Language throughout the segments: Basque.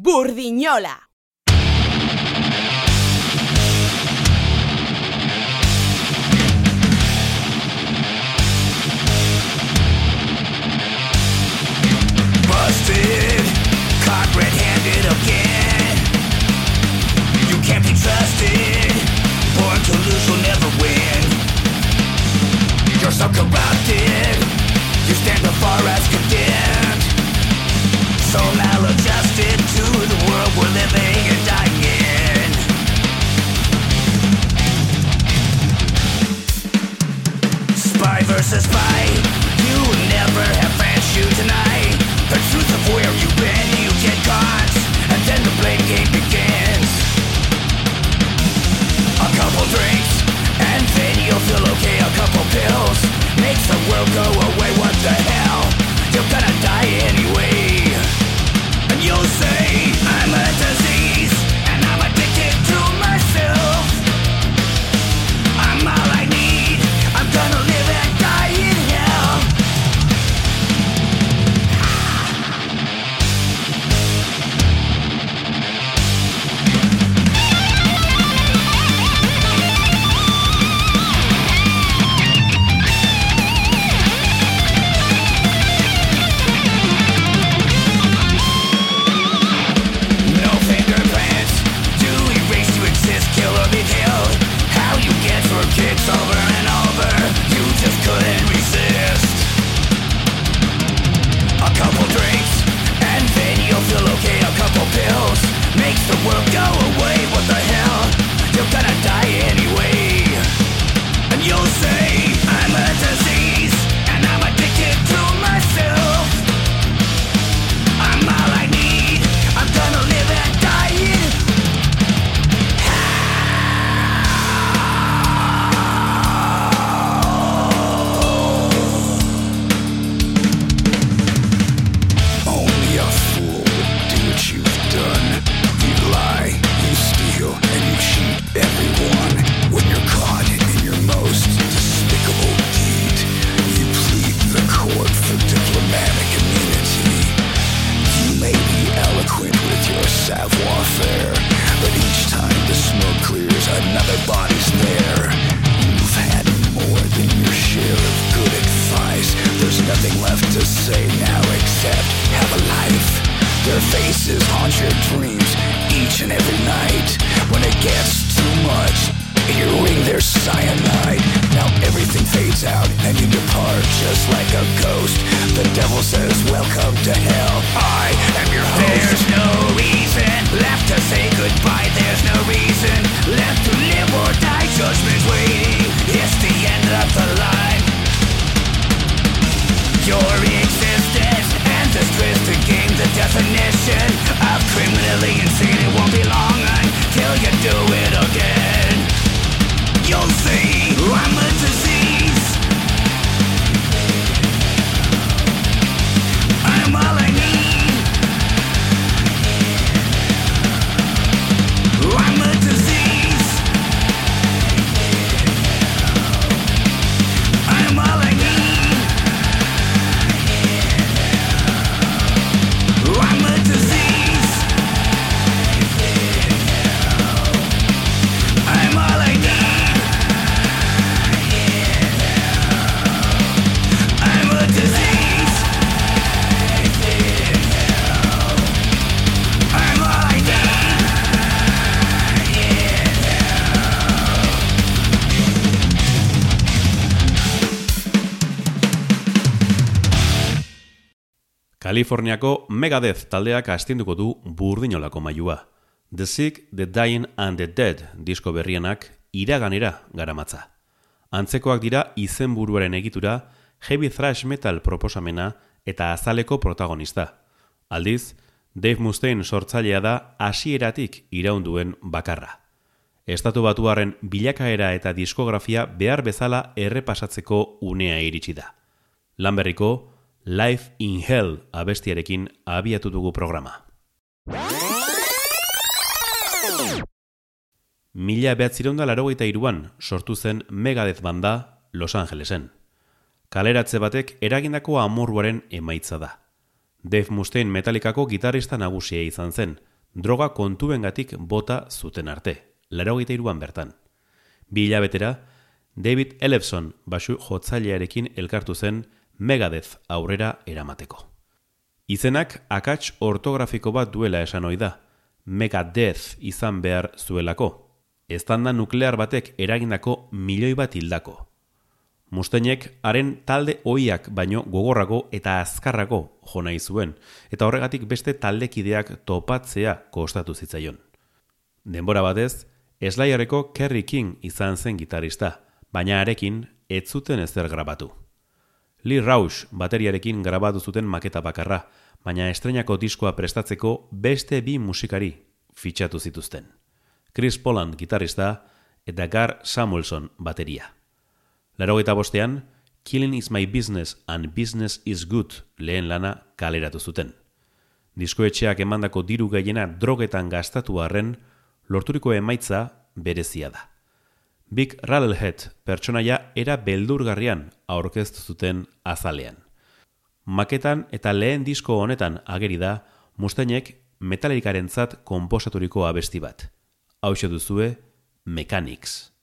Burdinola! Busted, caught red-handed again. You can't be trusted, born to lose, you'll never win. You're so corrupted, you stand afar as condemned. So maladjusted to the world we're living and dying in. Spy versus spy, you never have fans you tonight. The truth of where you've been, you get caught, and then the blame game begins. A couple drinks, and then you'll feel okay. A couple pills makes the world go away. What the hell? You're gonna die anyway. Kaliforniako Megadeth taldeak astinduko du burdinolako mailua. The Sick, The Dying and The Dead disko berrienak iraganera garamatza. Antzekoak dira izenburuaren egitura, heavy thrash metal proposamena eta azaleko protagonista. Aldiz, Dave Mustaine sortzailea da hasieratik iraunduen bakarra. Estatu batuaren bilakaera eta diskografia behar bezala errepasatzeko unea iritsi da. Lanberriko Life in Hell abestiarekin abiatu dugu programa. Mila behatzireunda larogeita iruan sortu zen Megadeth banda Los Angelesen. Kaleratze batek eragindako amorruaren emaitza da. Dave Mustaine metalikako gitarista nagusia izan zen, droga kontuengatik bota zuten arte, laro iruan bertan. Bi hilabetera, David Ellefson basu jotzailearekin elkartu zen Megadeth aurrera eramateko. Izenak akats ortografiko bat duela esan ohi da, Megadeth izan behar zuelako. Eztanda nuklear batek eragindako milioi bat hildako. Mustainek haren talde ohiak baino gogorrago eta azkarrago jo nahi zuen, eta horregatik beste taldekideak topatzea kostatu zitzaion. Denbora batez, Slayerreko Kerry King izan zen gitarista, baina arekin ez zuten ezer grabatu. Lee Rausch bateriarekin grabatu zuten maketa bakarra, baina estrenako diskoa prestatzeko beste bi musikari fitxatu zituzten. Chris Poland gitarista eta Gar Samuelson bateria. Laro eta bostean, Killing is my business and business is good lehen lana kaleratu zuten. Diskoetxeak emandako diru gehiena drogetan gastatu arren, lorturiko emaitza berezia da. Big Rattlehead pertsonaia era beldurgarrian aurkeztu zuten azalean. Maketan eta lehen disko honetan ageri da, mustainek metalikaren zat komposaturiko abesti bat. Hau duzue, Mechanics.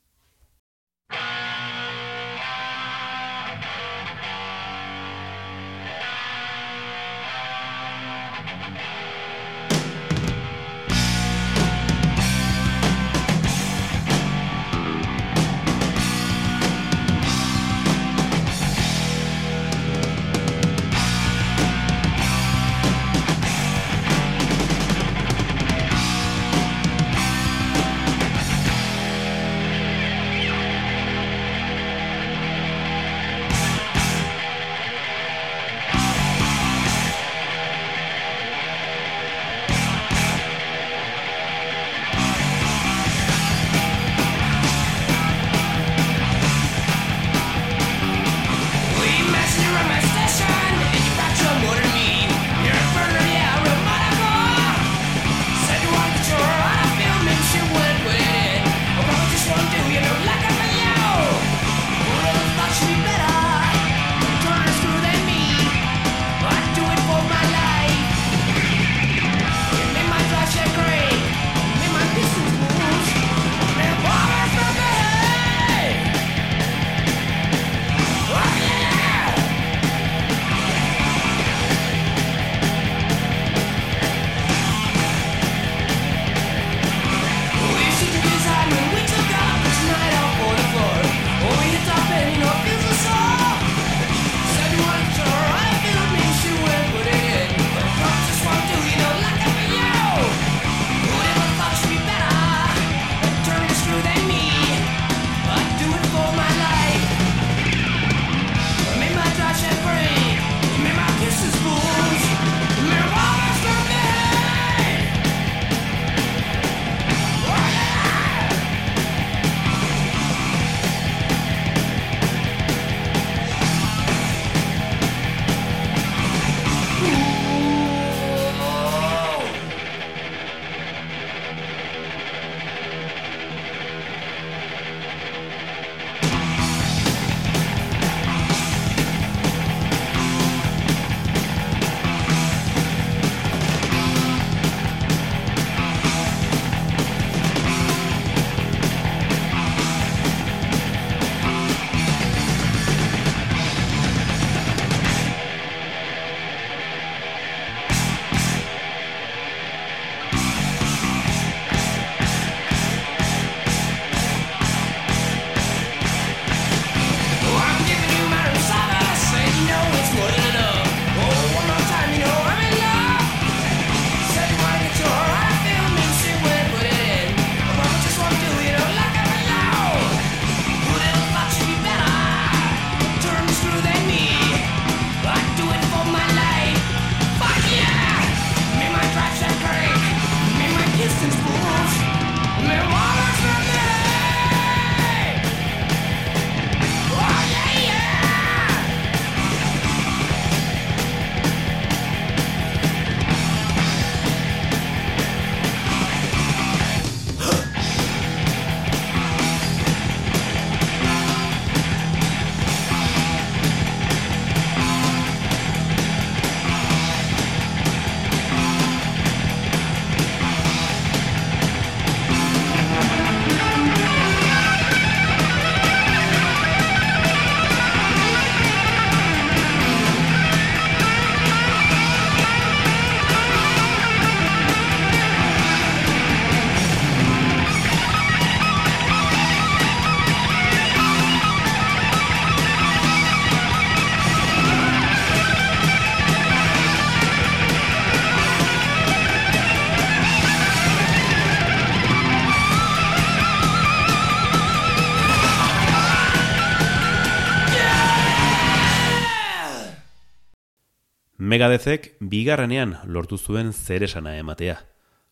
Megadezek bigarrenean lortu zuen zeresana ematea.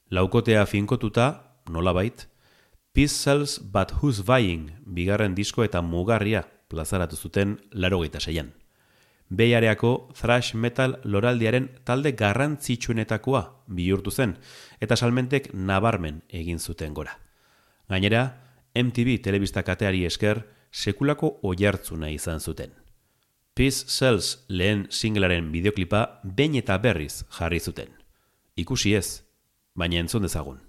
Laukotea finkotuta, nolabait, Cells But Who's Buying bigarren disko eta mugarria plazaratu zuten larogeita seian. Beiareako thrash metal loraldiaren talde garrantzitsuenetakoa bihurtu zen, eta salmentek nabarmen egin zuten gora. Gainera, MTV telebista kateari esker sekulako oiartzuna izan zuten. Peace Cells lehen singlaren bideoklipa bain eta berriz jarri zuten. Ikusi ez, baina entzun dezagun.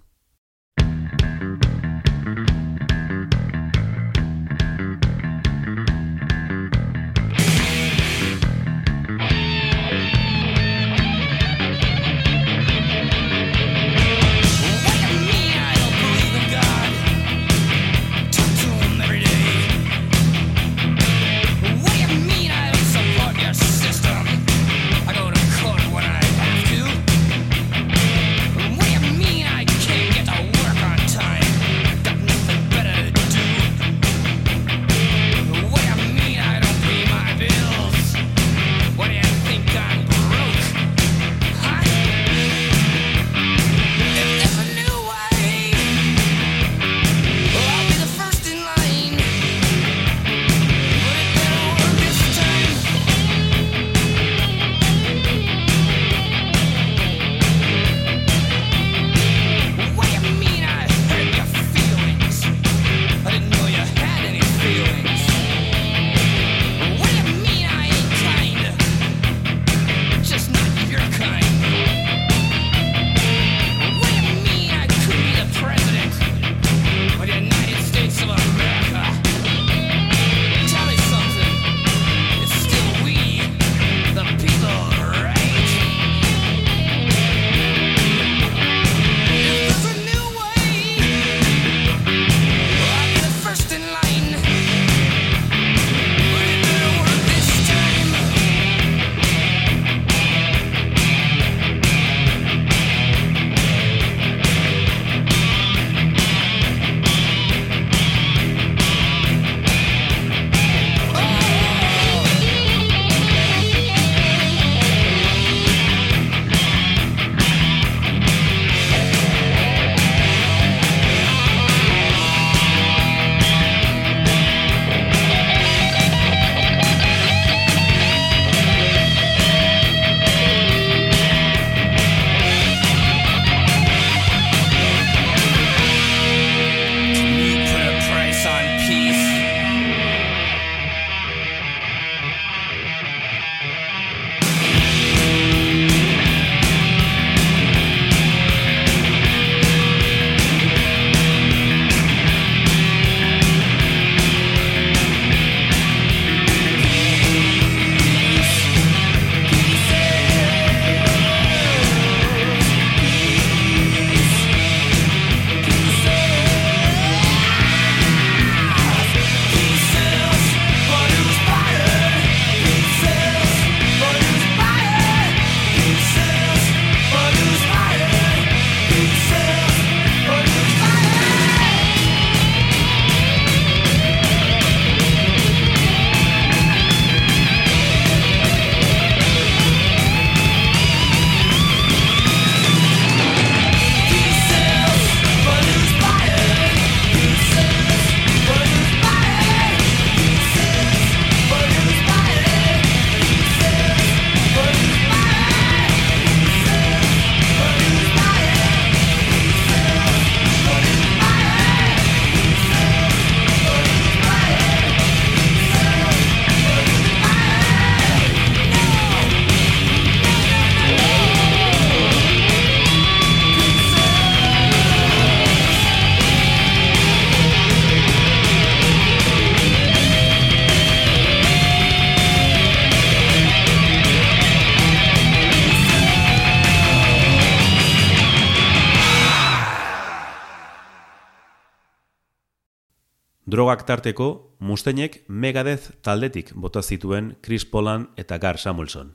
Drogak tarteko, Mustainek Megadeth taldetik bota zituen Chris Polan eta Gar Samuelson.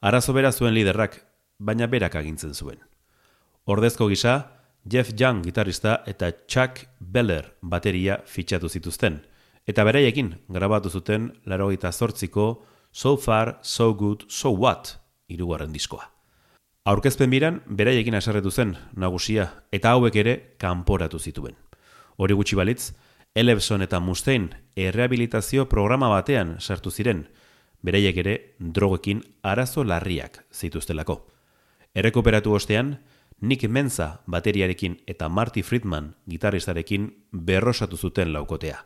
Arazo bera zuen liderrak, baina berak agintzen zuen. Ordezko gisa, Jeff Young gitarrista eta Chuck Beller bateria fitxatu zituzten, eta beraiekin grabatu zuten laro zortziko So Far, So Good, So What irugarren diskoa. Aurkezpen biran, beraiekin aserretu zen nagusia, eta hauek ere kanporatu zituen. Hori gutxi balitz, Elebson eta Mustaine errehabilitazio programa batean sartu ziren, beraiek ere drogekin arazo larriak zituztelako. Errekuperatu ostean, Nick Menza bateriarekin eta Marty Friedman gitarristarekin berrosatu zuten laukotea.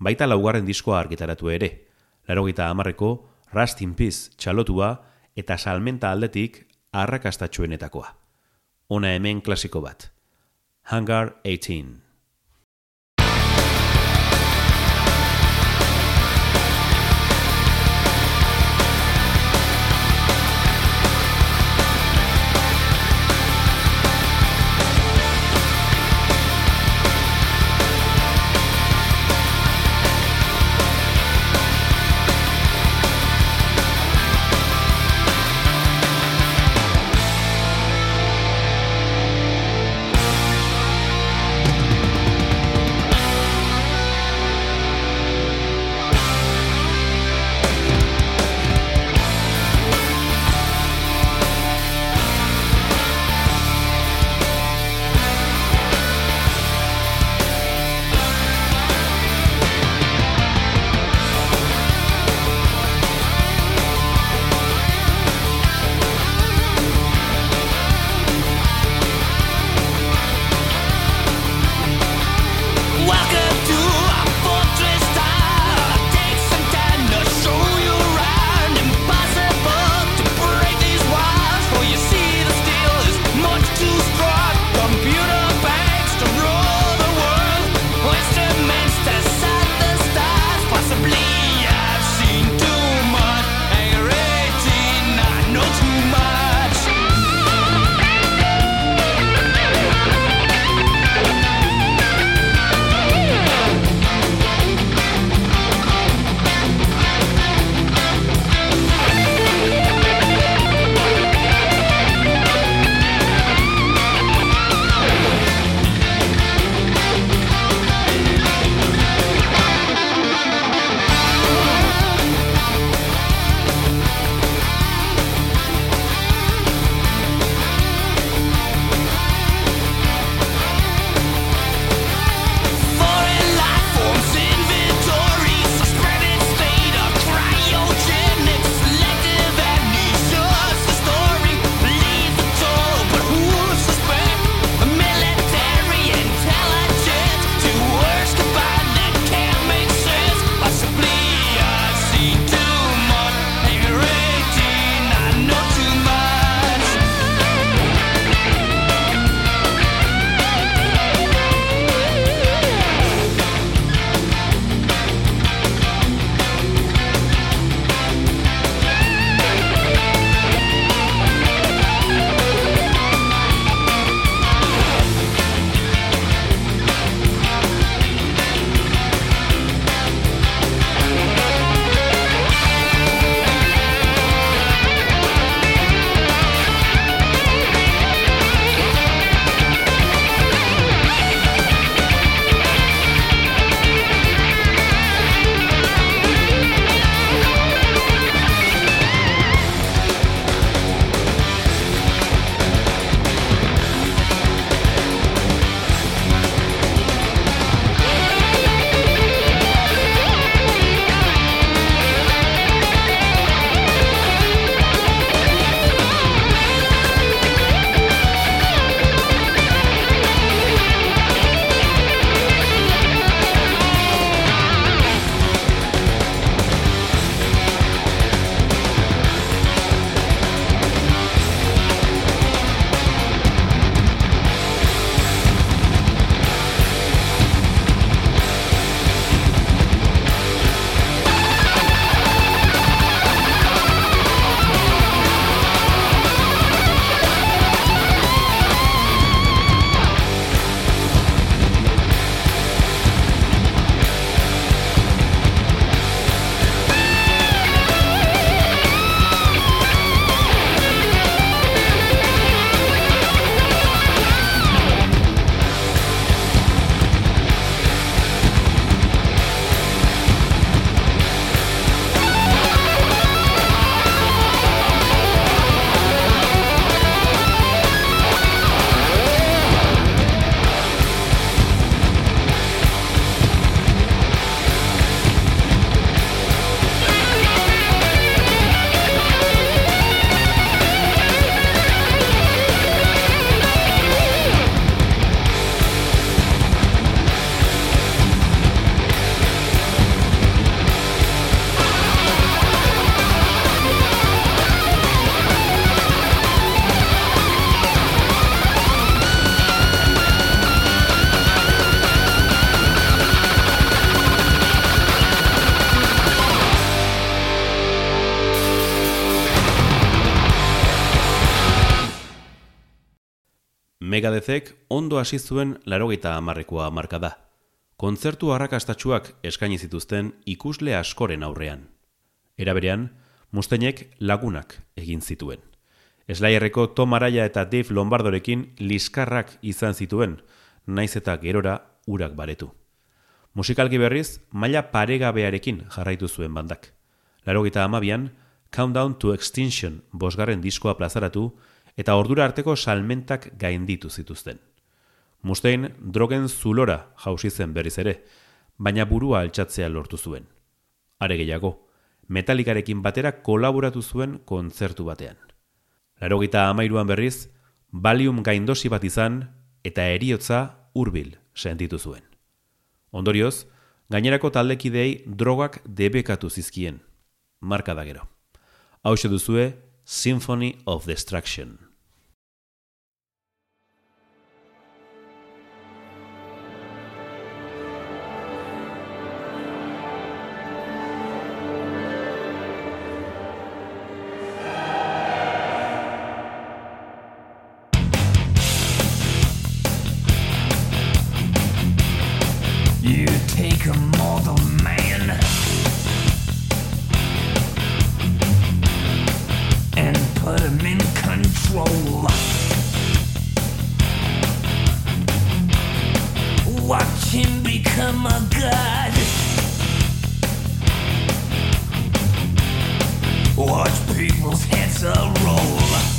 Baita laugarren diskoa argitaratu ere, larogita amarreko Rust in Peace txalotua eta salmenta aldetik arrakastatxuenetakoa. Ona hemen klasiko bat. Hangar 18. Megadezek ondo hasi zuen larogeita amarrekoa marka da. Kontzertu harrakastatxuak eskaini zituzten ikusle askoren aurrean. Era berean, Mustainek lagunak egin zituen. Slayerreko Tom Araya eta Dave Lombardorekin liskarrak izan zituen, naiz eta gerora urak baretu. Musikalki berriz, maila paregabearekin jarraitu zuen bandak. Laro gita amabian, Countdown to Extinction bosgarren diskoa plazaratu eta ordura arteko salmentak gainditu zituzten. Mustein drogen zulora jausi zen berriz ere, baina burua altxatzea lortu zuen. Are gehiago, metalikarekin batera kolaboratu zuen kontzertu batean. Larogita amairuan berriz, balium gaindosi bat izan eta eriotza hurbil sentitu zuen. Ondorioz, gainerako taldekidei drogak debekatu zizkien. Marka da gero. Hau duzue, Symphony of Destruction. I'm in control. Watch him become a god. Watch people's heads roll.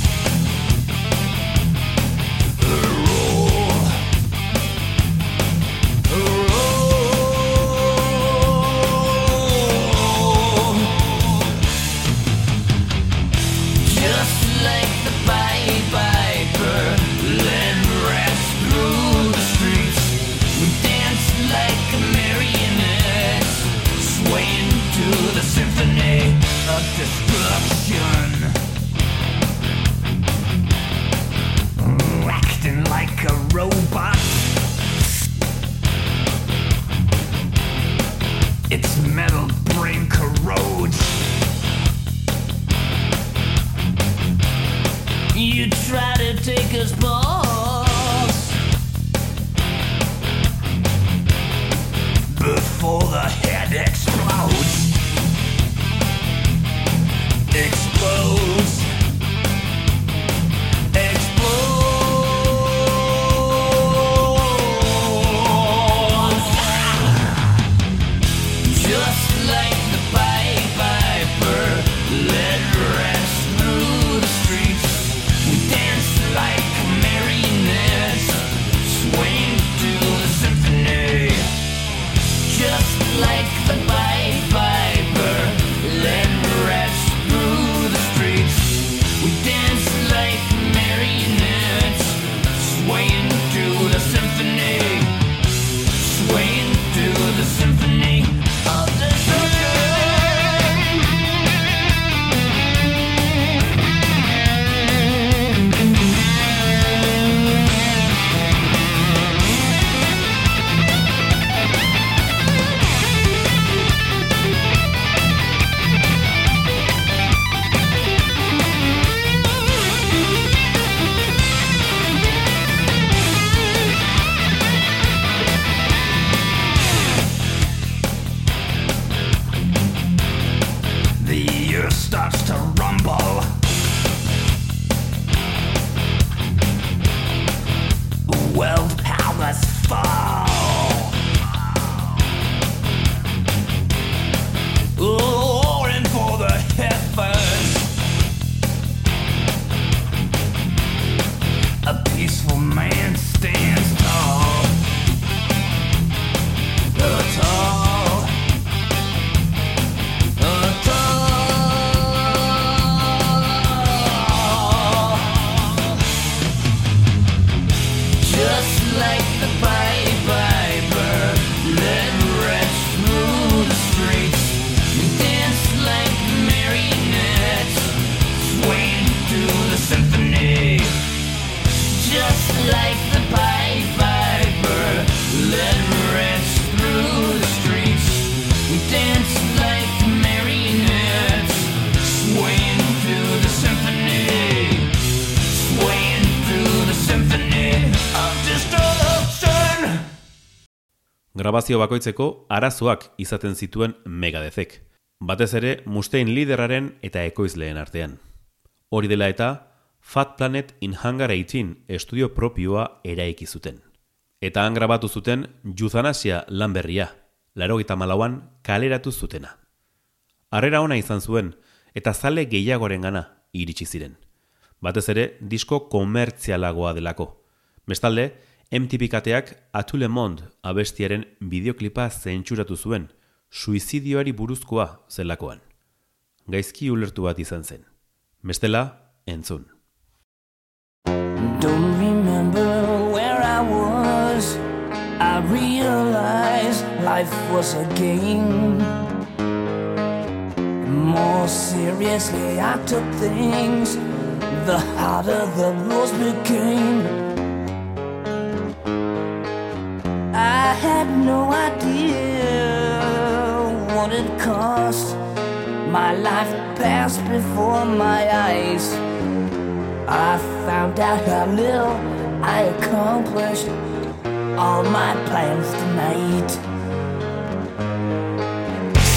Grabazio bakoitzeko arazoak izaten zituen megadezek. Batez ere, Mustein lideraren eta ekoizleen artean. Hori dela eta, Fat Planet in Hangar 18 estudio propioa eraiki zuten. Eta han grabatu zuten Juzanasia lan berria, laro malauan kaleratu zutena. Arrera ona izan zuen, eta zale gehiagoren gana iritsi ziren. Batez ere, disko komertzialagoa delako. Bestalde, MTV kateak Atule Mond abestiaren bideoklipa zentsuratu zuen, suizidioari buruzkoa zelakoan. Gaizki ulertu bat izan zen. Bestela, entzun. Don't remember where I was I realized life was a game More seriously I took things The harder the rules became I had no idea what it cost My life passed before my eyes I found out how little I accomplished all my plans tonight.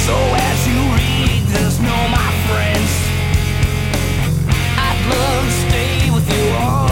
So as you read this, know my friends, I'd love to stay with you all.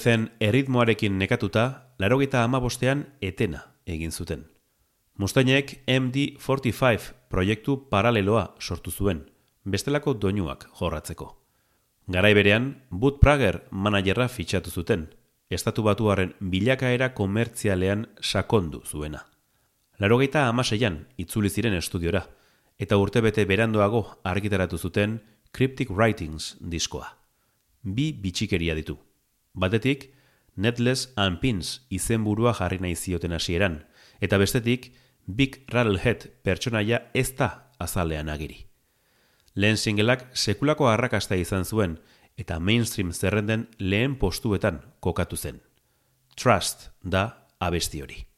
Megadezen erritmoarekin nekatuta, larogeita amabostean etena egin zuten. Mustainek MD45 proiektu paraleloa sortu zuen, bestelako doinuak jorratzeko. Garai berean, Bud Prager managerra fitxatu zuten, estatu batuaren bilakaera komertzialean sakondu zuena. Larogeita amaseian itzuli ziren estudiora, eta urtebete berandoago argitaratu zuten Cryptic Writings diskoa. Bi bitxikeria ditu. Batetik, Netless and Pins izenburua jarri nahi zioten hasieran, eta bestetik, Big Rattlehead pertsonaia ez da azalean agiri. Lehen singelak sekulako arrakasta izan zuen, eta mainstream zerrenden lehen postuetan kokatu zen. Trust da abesti hori.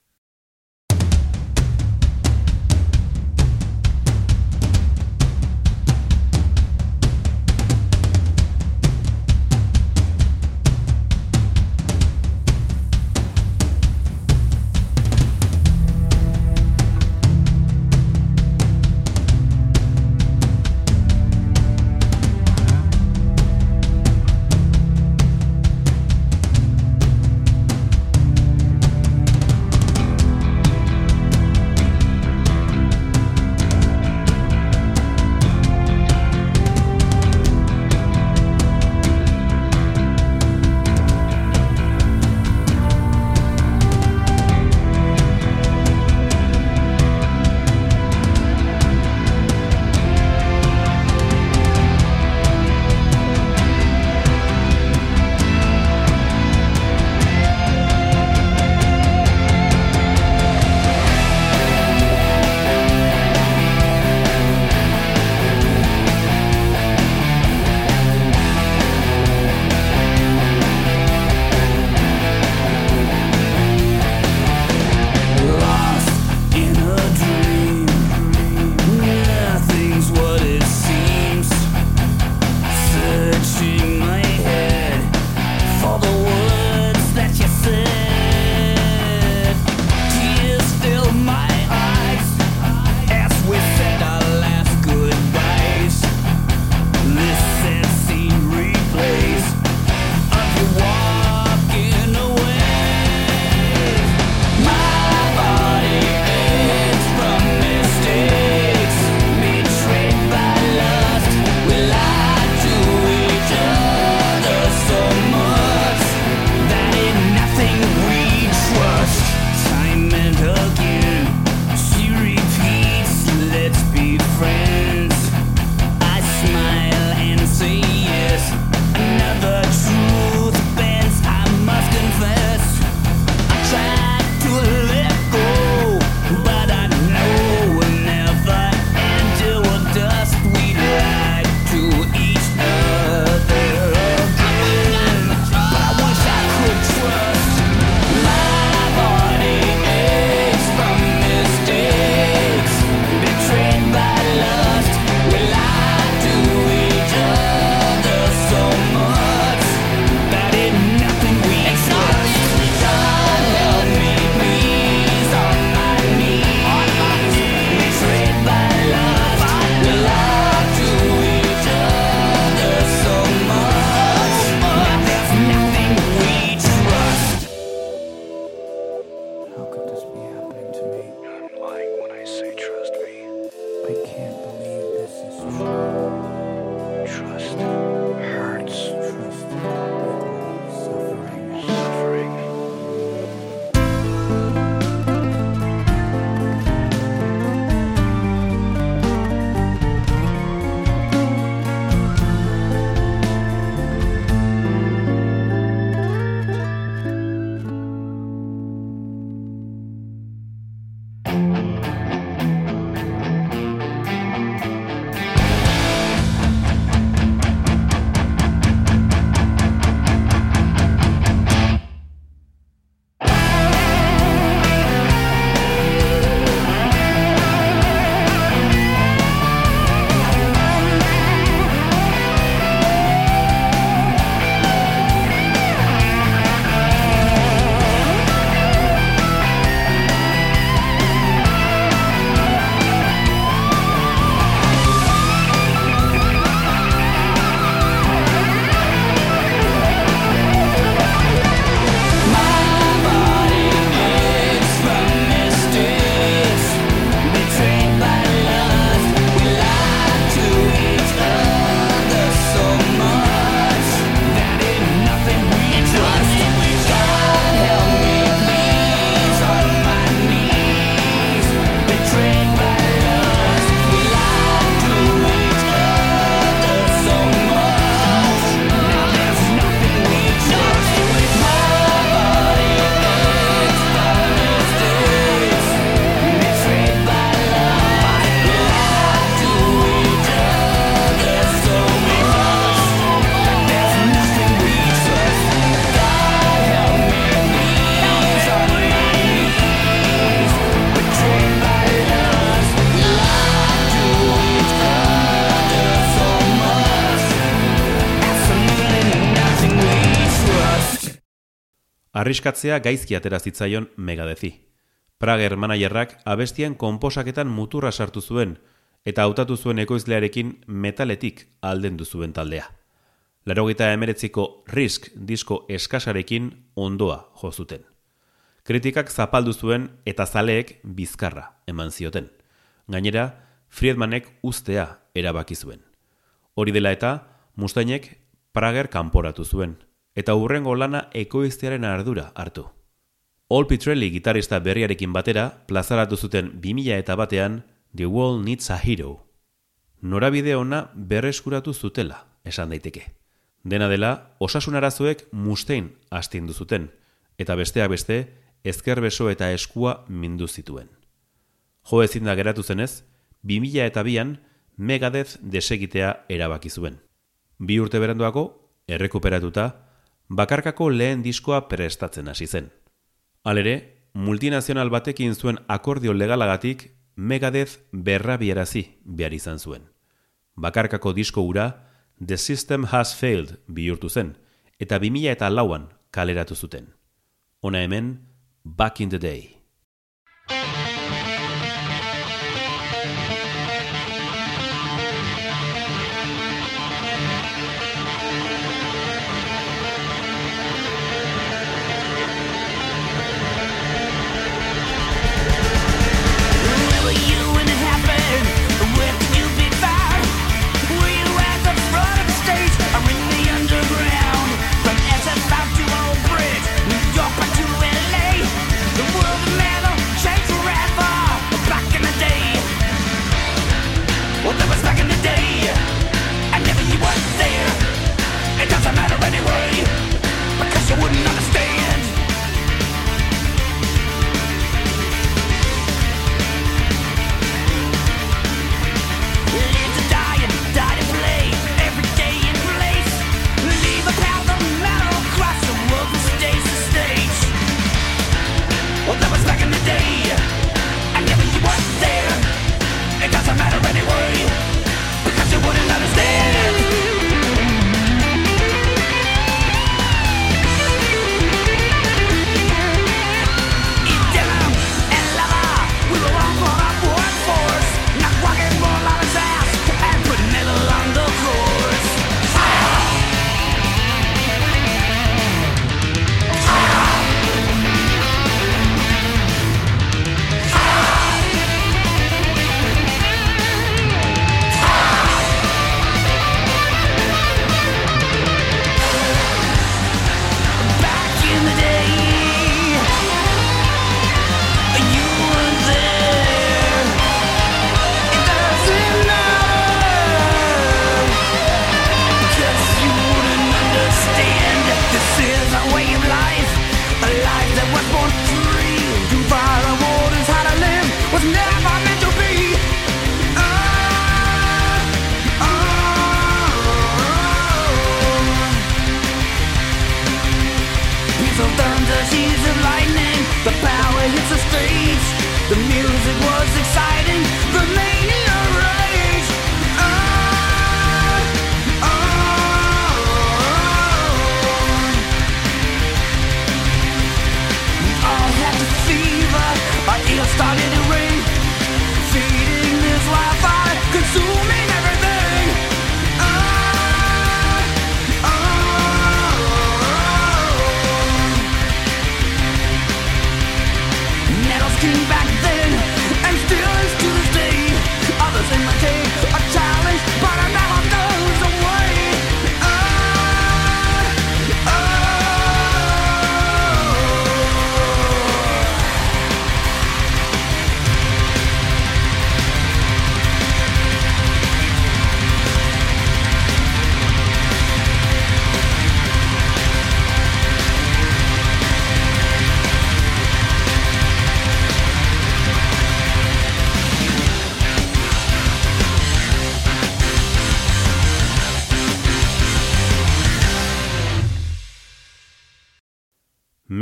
Arriskatzea gaizki atera zitzaion megadezi. Prager manajerrak abestien konposaketan muturra sartu zuen, eta hautatu zuen ekoizlearekin metaletik alden zuen taldea. Larogita emeretziko risk disko eskasarekin ondoa jozuten. Kritikak zapaldu zuen eta zaleek bizkarra eman zioten. Gainera, Friedmanek ustea erabaki zuen. Hori dela eta, Mustainek Prager kanporatu zuen, eta hurrengo lana ekoiztearen ardura hartu. Ol Pitrelli gitarista berriarekin batera plazaratu zuten 2000 eta batean The World Needs a Hero. Norabide ona berreskuratu zutela, esan daiteke. Dena dela, osasun arazoek Mustein astindu zuten, eta besteak beste, ezker beso eta eskua mindu zituen. Jo ezin da geratu zenez, 2000 eta bian Megadeth desegitea erabaki zuen. Bi urte beranduako, errekuperatuta, bakarkako lehen diskoa prestatzen hasi zen. Halere, multinazional batekin zuen akordio legalagatik Megadeth berra biarazi behar izan zuen. Bakarkako disko ura, The System Has Failed bihurtu zen, eta 2000 eta lauan kaleratu zuten. Ona hemen, Back in the Day.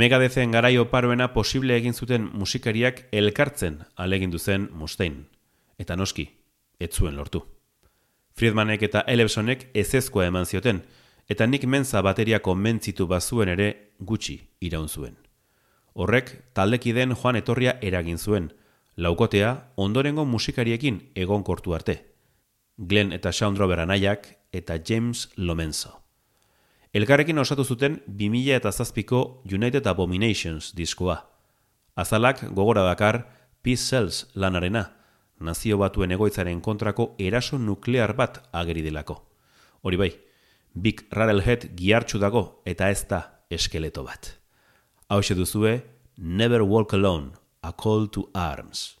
Megadezen garai oparoena posible egin zuten musikariak elkartzen alegindu zen Mustein. Eta noski, ez zuen lortu. Friedmanek eta Elebsonek ezezkoa eman zioten, eta nik menza bateriako mentzitu bazuen ere gutxi iraun zuen. Horrek taldekideen joan etorria eragin zuen, laukotea ondorengo musikariekin egonkortu arte. Glenn eta Sean Robert Anaiak eta James Lomenzo. Elkarrekin osatu zuten 2000 eta zazpiko United Abominations diskoa. Azalak gogora dakar Peace Cells lanarena, nazio batuen egoitzaren kontrako eraso nuklear bat ageri delako. Hori bai, Big Rattlehead giartxu dago eta ez da eskeleto bat. Hau duzue, Never Walk Alone, A Call to Arms.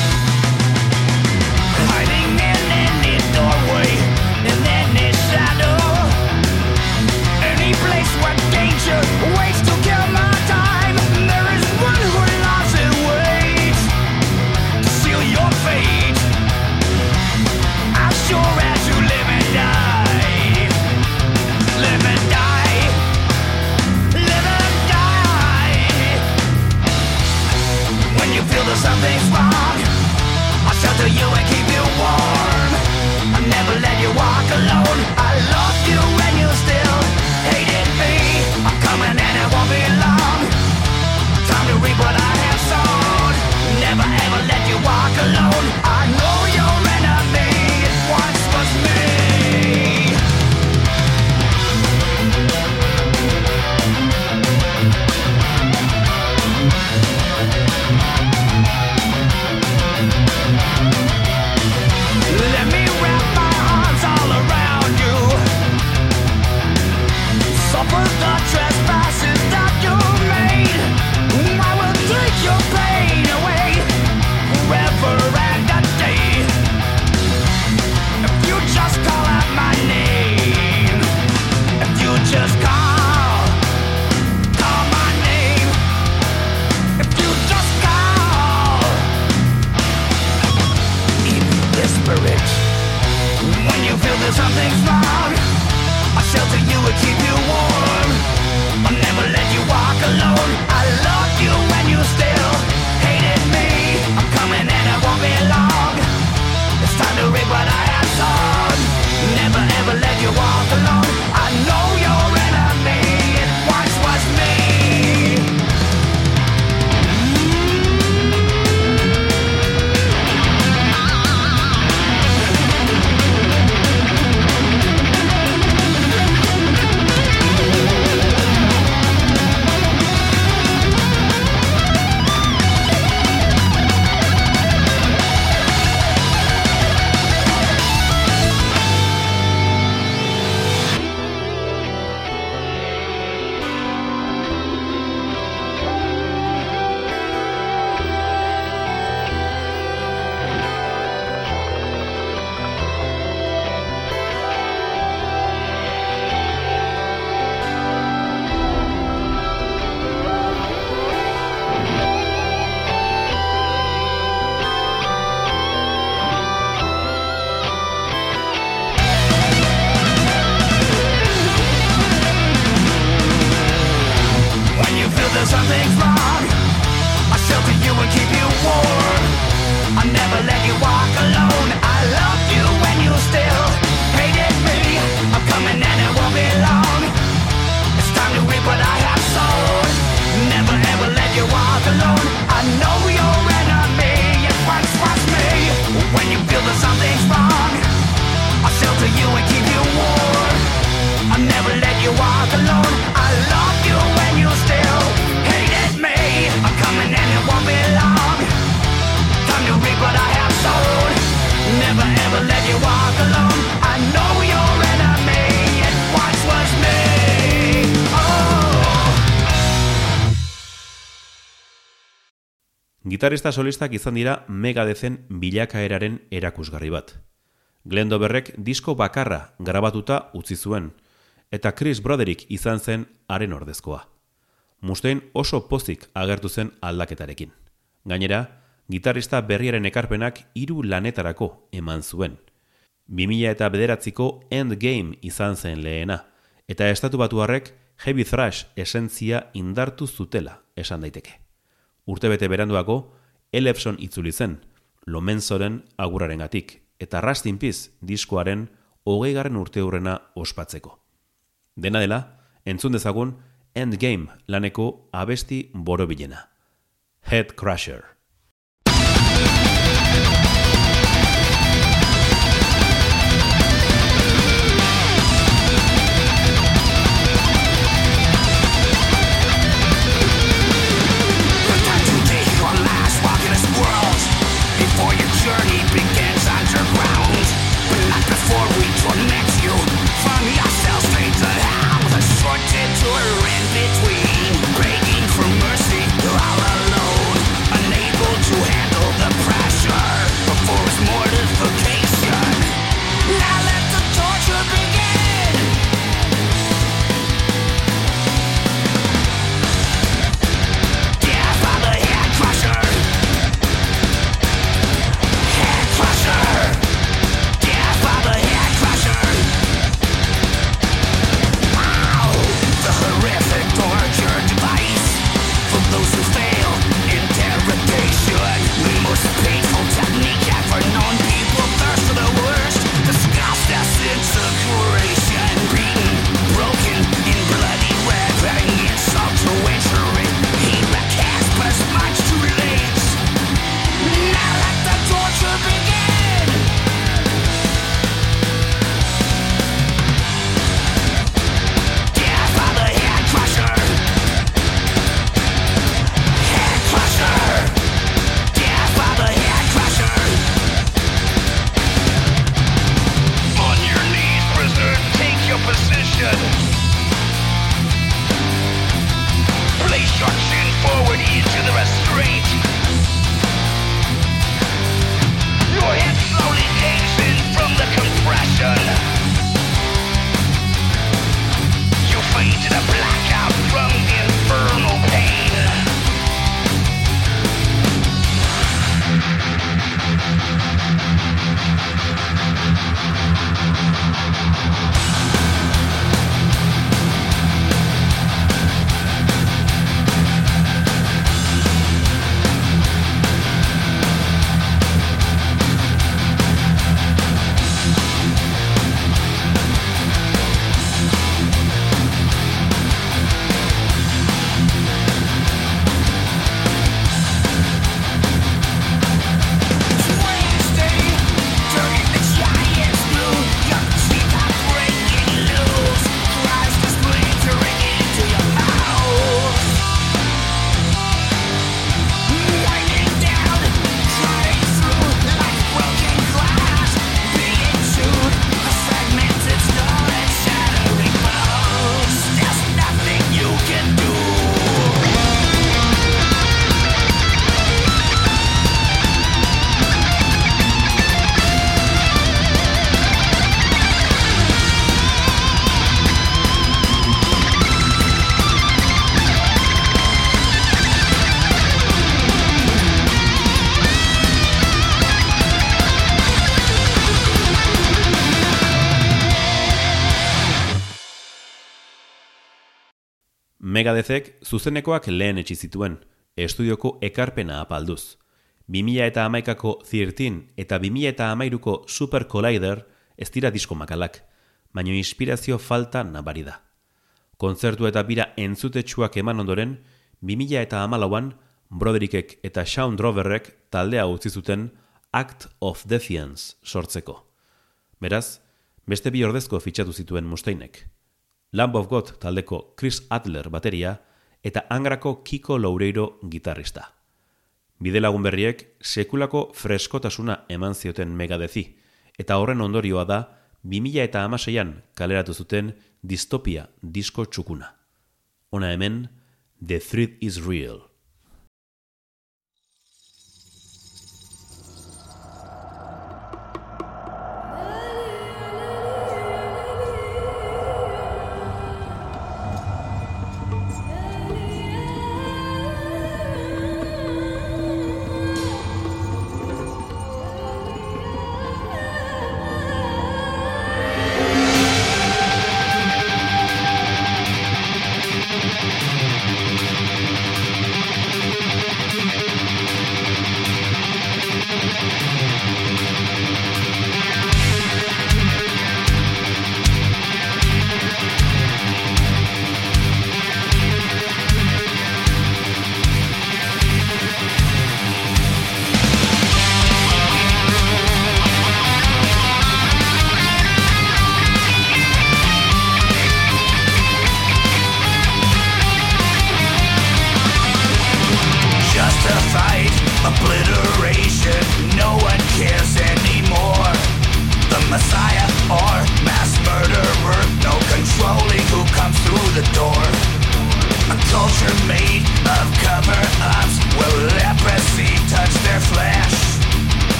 so you and keep you warm. I never let you walk alone. Gitarista solistak izan dira Megadezen bilakaeraren erakusgarri bat. Glenn Doberrek disko bakarra grabatuta utzi zuen, eta Chris Broderick izan zen haren ordezkoa. Mustein oso pozik agertu zen aldaketarekin. Gainera, gitarista berriaren ekarpenak hiru lanetarako eman zuen. 2000 eta bederatziko Endgame izan zen lehena, eta estatu batuarrek Heavy Thrash esentzia indartu zutela esan daiteke. Urtebete beranduago, Elefson itzuli zen, Lomenzoren agurarengatik, eta Rastinpiz diskoaren hogei garren urte hurrena ospatzeko. Dena dela, entzun dezagun Endgame laneko abesti borobilena. Head Crusher. Megadezek zuzenekoak lehen etxi zituen, estudioko ekarpena apalduz. 2000 eta amaikako 13 eta 2000 eta amairuko Super Collider ez dira disko makalak, baino inspirazio falta nabari da. Kontzertu eta bira entzutetsuak eman ondoren, 2000 eta amalauan, Broderickek eta Shaun Droverrek taldea utzi zuten Act of Defiance sortzeko. Beraz, beste bi ordezko fitxatu zituen Mustainek. Lamb of God taldeko Chris Adler bateria eta Angrako Kiko Loureiro gitarrista. Bidelagun berriek sekulako freskotasuna eman zioten megadezi, eta horren ondorioa da 2000 eta amaseian kaleratu zuten distopia disko txukuna. Ona hemen, The Threat is Real.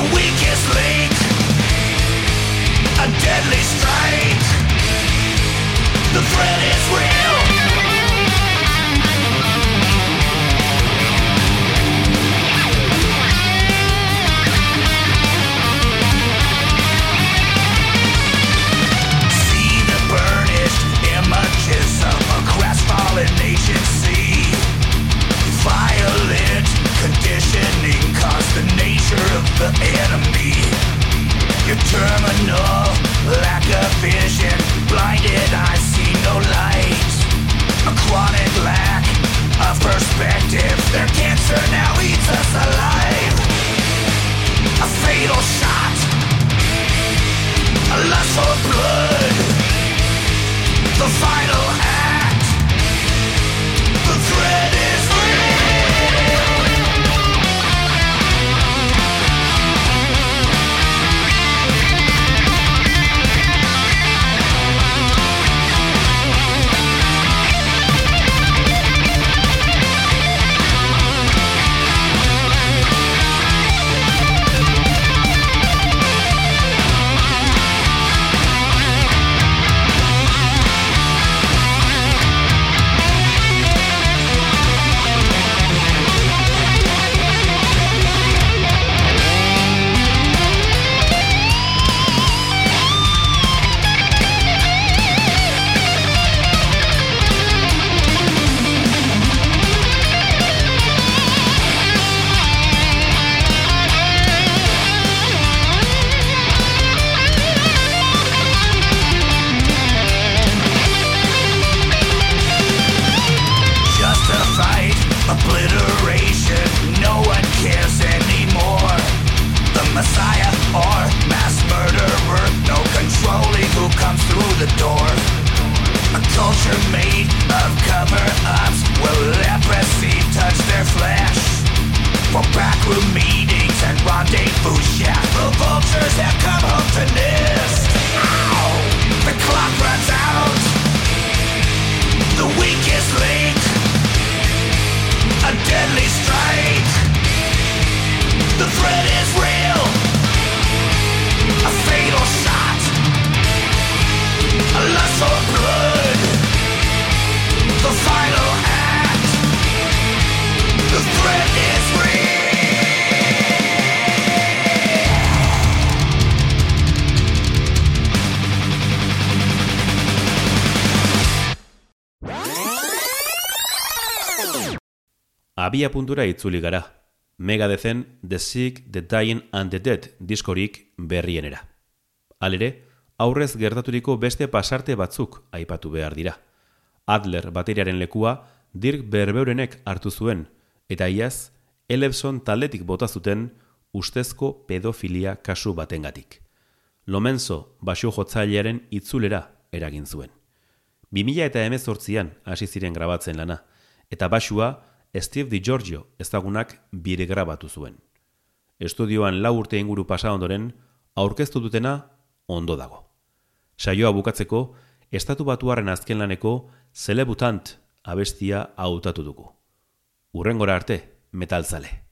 The weakest link. A deadly strike. The threat is real of the enemy. Your terminal lack of vision Blinded I see no light. A chronic lack of perspective Their cancer now eats us alive. A fatal shot a lust for blood. The final act The threat is Abia puntura itzuli gara. Megadezen The Sick, The Dying and The Dead diskorik berrienera. Halere, aurrez gertaturiko beste pasarte batzuk aipatu behar dira. Adler bateriaren lekua Dirk Berbeurenek hartu zuen, eta iaz, Elefson taldetik bota zuten ustezko pedofilia kasu batengatik. Lomenzo basio jotzailearen itzulera eragin zuen. 2000 eta emezortzian hasi ziren grabatzen lana, eta basua Steve DiGiorgio ezagunak bire grabatu zuen. Estudioan lau urte inguru pasa ondoren, aurkeztu dutena ondo dago. Saioa bukatzeko, estatu batuaren azken laneko Celebutant abestia hautatu dugu. Urrengora arte, metalzale.